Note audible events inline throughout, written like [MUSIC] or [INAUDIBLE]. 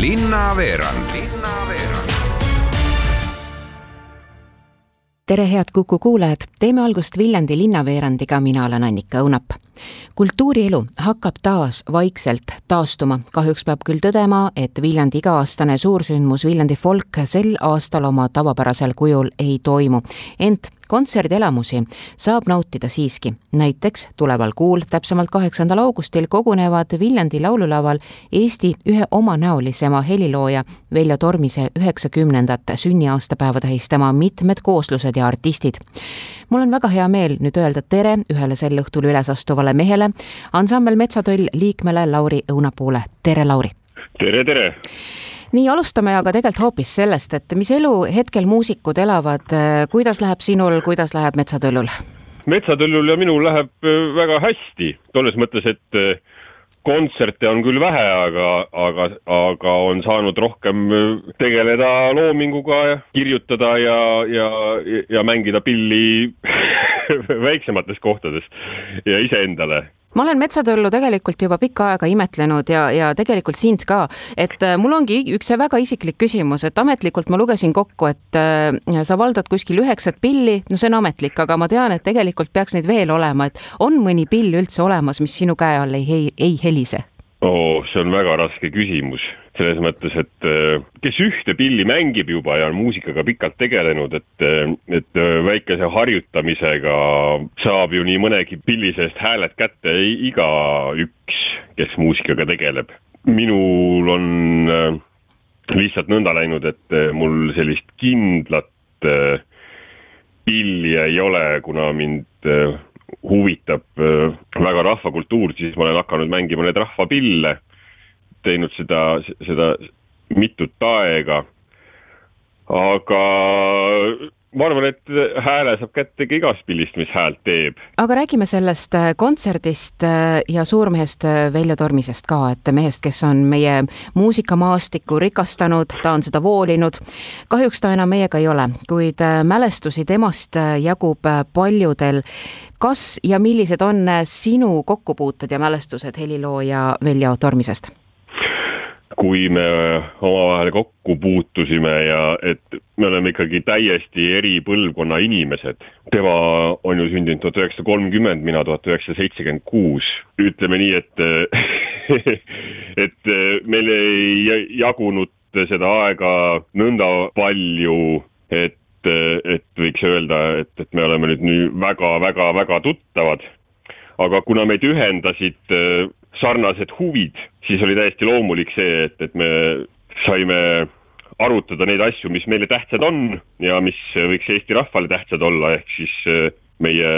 linnaveerand Linnaveerand. tere, head Kuku kuulajad, teeme algust Viljandi linnaveerandiga, mina olen Annika Õunap. kultuurielu hakkab taas vaikselt taastuma, kahjuks peab küll tõdema, et Viljandi iga-aastane suursündmus Viljandi folk sel aastal oma tavapärasel kujul ei toimu, ent kontserdielamusi saab nautida siiski. näiteks tuleval kuul, täpsemalt kaheksandal augustil kogunevad Viljandi laululaval Eesti ühe omanäolisema helilooja Veljo Tormise üheksakümnendat sünniaastapäeva tähistama mitmed kooslused ja artistid. mul on väga hea meel nüüd öelda tere ühele sel õhtul üles astuvale mehele, ansambel Metsatöll liikmele Lauri Õunapuule, tere Lauri! Tere, tere! nii, alustame aga tegelikult hoopis sellest, et mis elu hetkel muusikud elavad, kuidas läheb sinul, kuidas läheb Metsatöllul? metsatöllul ja minul läheb äh, väga hästi, tolles mõttes, et äh, kontserte on küll vähe, aga, aga, aga on saanud rohkem äh, tegeleda loominguga ja kirjutada ja, ja, ja mängida pilli [LAUGHS] väiksemates kohtades ja iseendale ma olen metsatõllu tegelikult juba pikka aega imetlenud ja, ja tegelikult sind ka, et äh, mul ongi üks väga isiklik küsimus, et ametlikult ma lugesin kokku, et äh, sa valdad kuskil üheksat pilli, no see on ametlik, aga ma tean, et tegelikult peaks neid veel olema, et on mõni pill üldse olemas, mis sinu käe all ei, ei, ei helise? oo, see on väga raske küsimus selles mõttes, et äh, kes ühte pilli mängib juba ja on muusikaga pikalt tegelenud, et, äh, et äh, väikese harjutamisega saab ju nii mõnegi pilli seest hääled kätte igaüks, kes muusikaga tegeleb. minul on lihtsalt nõnda läinud, et mul sellist kindlat pilli ei ole, kuna mind huvitab väga rahvakultuur, siis ma olen hakanud mängima neid rahvapille teinud seda, seda mitut aega. aga ma arvan, et hääle saab kätte ka igast pillist, mis häält teeb. aga räägime sellest äh, kontserdist äh, ja suurmehest äh, Veljo Tormisest ka, et mehest, kes on meie muusikamaastikku rikastanud, ta on seda voolinud. kahjuks ta enam meiega ei ole, kuid mälestusi temast jagub paljudel. kas ja millised on sinu kokkupuuted ja mälestused helilooja Veljo Tormisest? Kui me omavahel kokku puutusime ja et me oleme ikkagi täiesti eri põlvkonna inimesed. tema on ju sündinud tuhat üheksasada kolmkümmend, mina tuhat üheksasada seitsekümmend kuus. ütleme nii, et [LAUGHS] et meil ei jagunud seda aega nõnda palju, et et võiks öelda, et, et me oleme nüüd nii väga-väga-väga tuttavad. aga kuna meid ühendasid sarnased huvid, siis oli täiesti loomulik see, et, et me saime arutada neid asju, mis meile tähtsad on ja mis võiks Eesti rahvale tähtsad olla, ehk siis eh, meie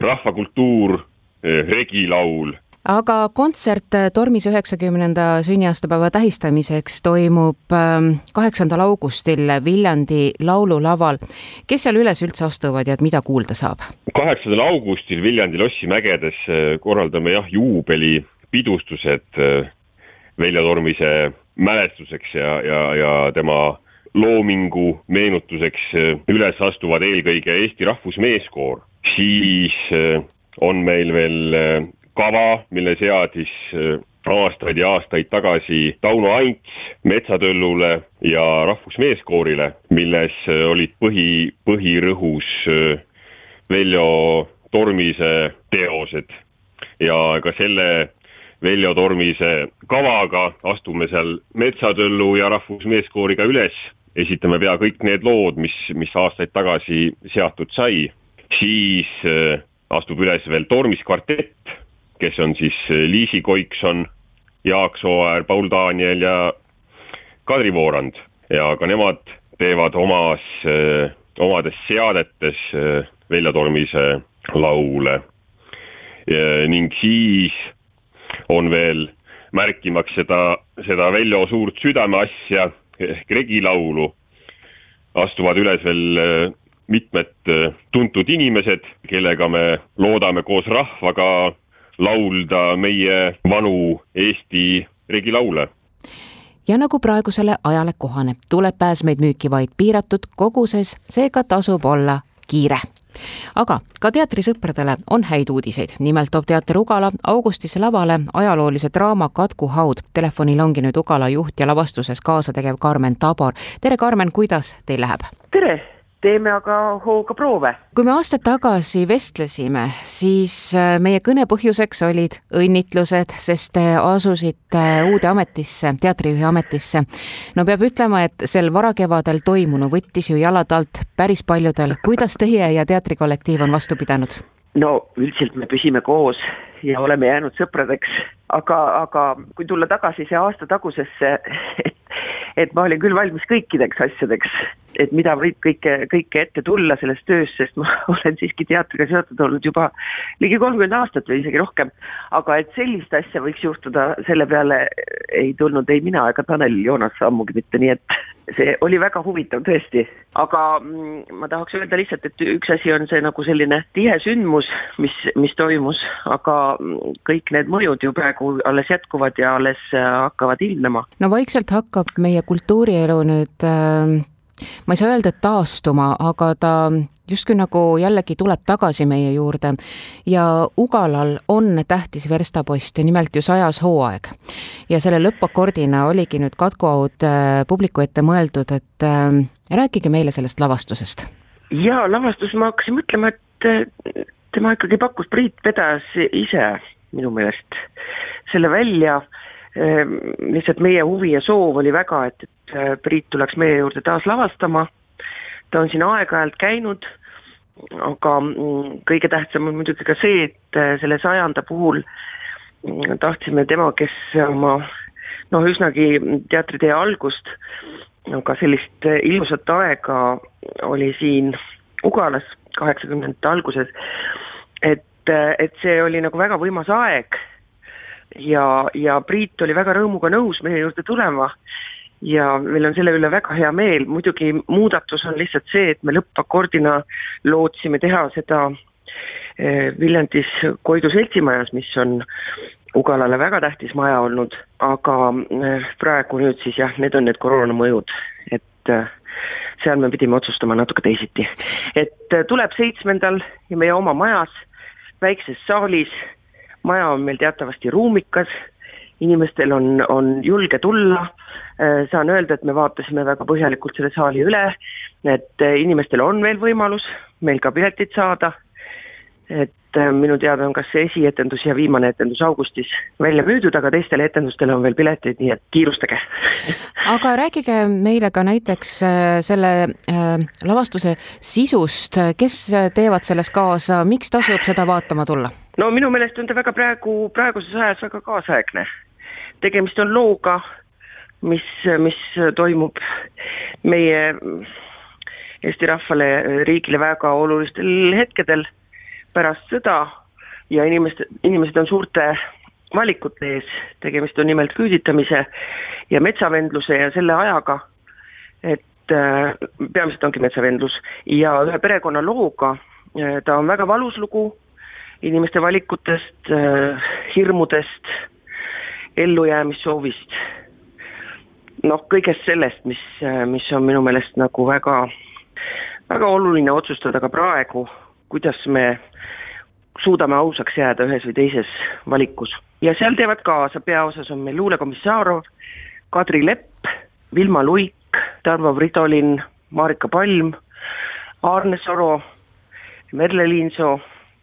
rahvakultuur, eh, regilaul aga kontsert Tormis üheksakümnenda sünniaastapäeva tähistamiseks toimub ähm, kaheksandal augustil Viljandi laululaval. kes seal üles üldse astuvad ja et mida kuulda saab? kaheksandal augustil Viljandi lossimägedes äh, korraldame jah, juubelipidustused äh, Veljo Tormise mälestuseks ja, ja, ja tema loomingu meenutuseks äh, üles astuvad eelkõige Eesti Rahvusmeeskoor, siis on meil veel kava, mille seadis äh, aastaid ja aastaid tagasi Tauno Ants Metsatöllule ja Rahvusmeeskoorile, milles äh, olid põhi, põhirõhus äh, Veljo Tormise teosed. Ja ka selle Veljo Tormise kavaga astume seal Metsatöllu ja Rahvusmeeskooriga üles, esitame pea kõik need lood, mis, mis aastaid tagasi seatud sai, siis astub üles veel Tormis kvartett, kes on siis eh, Liisi Koikson, Jaak Sooäär, Paul Daniel ja Kadri Voorand ja ka nemad teevad omas, eh, omades seadetes eh, Veljo Tormise laule. ning siis on veel märkimaks seda, seda Veljo suurt südameasja ehk regilaulu, astuvad üles veel mitmed tuntud inimesed, kellega me loodame koos rahvaga laulda meie vanu Eesti regilaule ja nagu praegusele ajale kohane, tuleb pääsmeid müüki vaid piiratud koguses, seega tasub olla kiire aga ka teatrisõpradele on häid uudiseid, nimelt toob teater Ugala augustis lavale ajaloolise draama Katku haud. Telefonil ongi nüüd Ugala juht ja lavastuses kaasa tegev Karmen Tabor. tere, Karmen, kuidas teil läheb? tere teeme aga hooga proove. kui me aastad tagasi vestlesime, siis äh, meie kõne põhjuseks olid õnnitlused, sest te asusite uude ametisse, teatrijuhi ametisse. no peab ütlema, et sel varakevadel toimunu võttis ju jalad alt päris paljudel. kuidas teie ja teatrikollektiiv on vastu pidanud? no üldiselt me püsime koos ja oleme jäänud sõpradeks, aga, aga kui tulla tagasi see aasta tagusesse, [LAUGHS] et, ma olin küll valmis kõikideks asjadeks, et mida võib kõike, kõike ette tulla selles töös, sest ma [LAUGHS] olen siiski teatriga seotud olnud juba ligi kolmkümmend aastat või isegi rohkem. aga et sellist asja võiks juhtuda, selle peale ei tulnud ei mina ega Tanel Joonas ammugi mitte, nii et [LAUGHS] see oli väga huvitav tõesti, aga mm, ma tahaks öelda lihtsalt, et üks asi on see nagu selline tihe sündmus, mis, mis toimus, aga mm, kõik need mõjud ju praegu alles jätkuvad ja alles äh, hakkavad ilmnema. no vaikselt hakkab meie kultuurielu nüüd äh ma ei saa öelda, et taastuma, aga ta justkui nagu jällegi tuleb tagasi meie juurde ja Ugalal on tähtis verstapost, nimelt ju sajas hooaeg. ja selle lõppakordina oligi nüüd katkuaud äh, publiku ette mõeldud, et äh, rääkige meile sellest lavastusest. jaa, lavastus, ma hakkasin mõtlema, et äh, tema ikkagi pakkus, Priit vedas ise minu meelest selle välja Ehm, lihtsalt meie huvi ja soov oli väga, et, et äh, Priit tuleks meie juurde taas lavastama, ta on siin aeg-ajalt käinud, aga mm, kõige tähtsam on muidugi ka see, et äh, selle sajanda puhul mm, tahtsime tema, kes oma noh, üsnagi teatritee algust, aga sellist äh, ilusat aega oli siin Ugalas kaheksakümnendate alguses, et, et see oli nagu väga võimas aeg. Ja, ja Priit oli väga rõõmuga nõus meie juurde tulema ja meil on selle üle väga hea meel, muidugi muudatus on lihtsalt see, et me lõppakordina lootsime teha seda eh, Viljandis Koidu seltsimajas, mis on Ugalale väga tähtis maja olnud, aga eh, praegu nüüd siis jah, need on need koroona mõjud, et eh, seal me pidime otsustama natuke teisiti. et tuleb seitsmendal ja meie oma majas, väikses saalis. Maja on meil teatavasti ruumikas, inimestel on, on julge tulla, äh, saan öelda, et me vaatasime väga põhjalikult selle saali üle, et äh, inimestel on veel võimalus meil ka piletit saada, et äh, minu teada on kas see esietendus ja viimane etendus augustis välja müüdud, aga teistele etendustele on veel piletid, nii et kiirustage. [LAUGHS] Aga rääkige meile ka näiteks selle lavastuse sisust, kes teevad selles kaasa, miks tasub seda vaatama tulla? no minu meelest on ta väga praegu, praeguses ajas väga kaasaegne. Tegemist on looga, mis, mis toimub meie Eesti rahvale, riigile väga olulistel hetkedel pärast sõda ja inimeste, inimesed on suurte valikute ees, tegemist on nimelt küüditamise ja metsavendluse ja selle ajaga, et äh, peamiselt ongi metsavendlus. Ja ühe perekonna looga, äh, ta on väga valus lugu inimeste valikutest, äh, hirmudest, ellujäämissoovist, noh, kõigest sellest, mis, mis on minu meelest nagu väga, väga oluline otsustada ka praegu, kuidas me suudame ausaks jääda ühes või teises valikus. ja seal teevad kaasa, peaosas on meil luulekomissarov, Kadri Lepp, Vilma Luik, Tarvo Fridolin, Marika Palm, Aarne Soro, Merle Liinsoo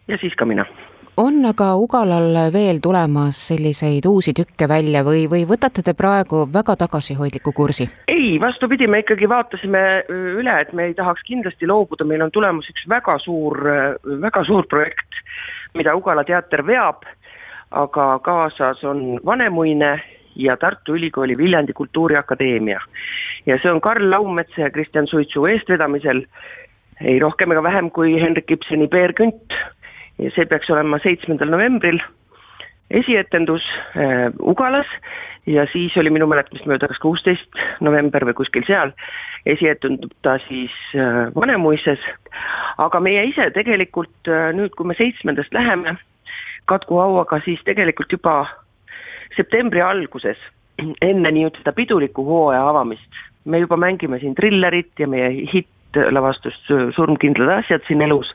ja siis ka mina on aga Ugalal veel tulemas selliseid uusi tükke välja või, või võtate te praegu väga tagasihoidliku kursi? ei, vastupidi, me ikkagi vaatasime üle, et me ei tahaks kindlasti loobuda, meil on tulemas üks väga suur, väga suur projekt, mida Ugala teater veab, aga kaasas on Vanemuine ja Tartu Ülikooli Viljandi Kultuuriakadeemia. ja see on Karl Laumetsa ja Kristjan Suitsu eestvedamisel ei rohkem ega vähem kui Henrik Ibseni Peer Künt ja see peaks olema seitsmendal novembril. Esietendus äh, Ugalas. Ja siis oli minu mäletamist mööda kas kuusteist november või kuskil seal, esietendub ta siis äh, Vanemuises, aga meie ise tegelikult äh, nüüd, kui me seitsmendast läheme Katku hauaga, siis tegelikult juba septembri alguses, enne nii-ütelda piduliku hooaja avamist, me juba mängime siin trillerit ja meie hitt lavastus Surmkindlad asjad siin elus,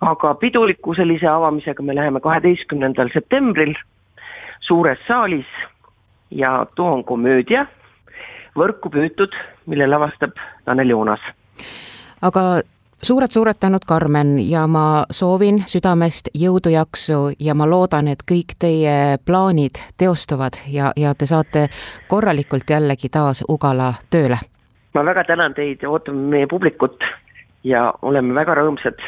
aga piduliku sellise avamisega me läheme kaheteistkümnendal septembril suures saalis ja too on komöödia, Võrku püütud, mille lavastab Tanel Joonas. aga suured-suured tänud, Karmen, ja ma soovin südamest jõudu, jaksu ja ma loodan, et kõik teie plaanid teostuvad ja, ja te saate korralikult jällegi taas Ugala tööle. ma väga tänan teid ja ootame meie publikut ja oleme väga rõõmsad,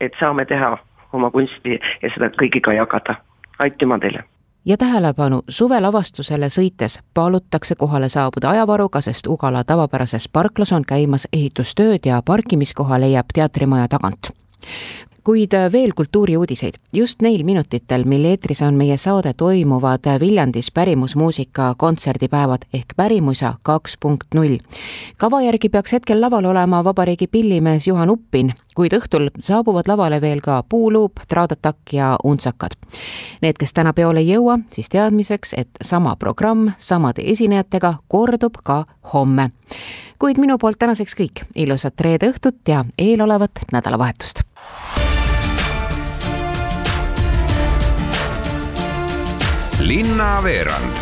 et saame teha oma kunsti ja seda kõigiga jagada. aitüma teile! ja tähelepanu, suvelavastusele sõites palutakse kohale saabuda ajavaruga, sest Ugala tavapärases parklas on käimas ehitustööd ja parkimiskoha leiab teatrimaja tagant kuid veel kultuuriuudiseid. just neil minutitel, mil eetris on meie saade, toimuvad Viljandis pärimusmuusika kontserdipäevad ehk Pärimusa kaks punkt null. kava järgi peaks hetkel laval olema vabariigi pillimees Juhan Uppin, kuid õhtul saabuvad lavale veel ka Puuluup, Traadatakk ja Untsakad. Need, kes täna peole ei jõua, siis teadmiseks, et sama programm samade esinejatega kordub ka homme. kuid minu poolt tänaseks kõik, ilusat reede õhtut ja eelolevat nädalavahetust! Linnaveerand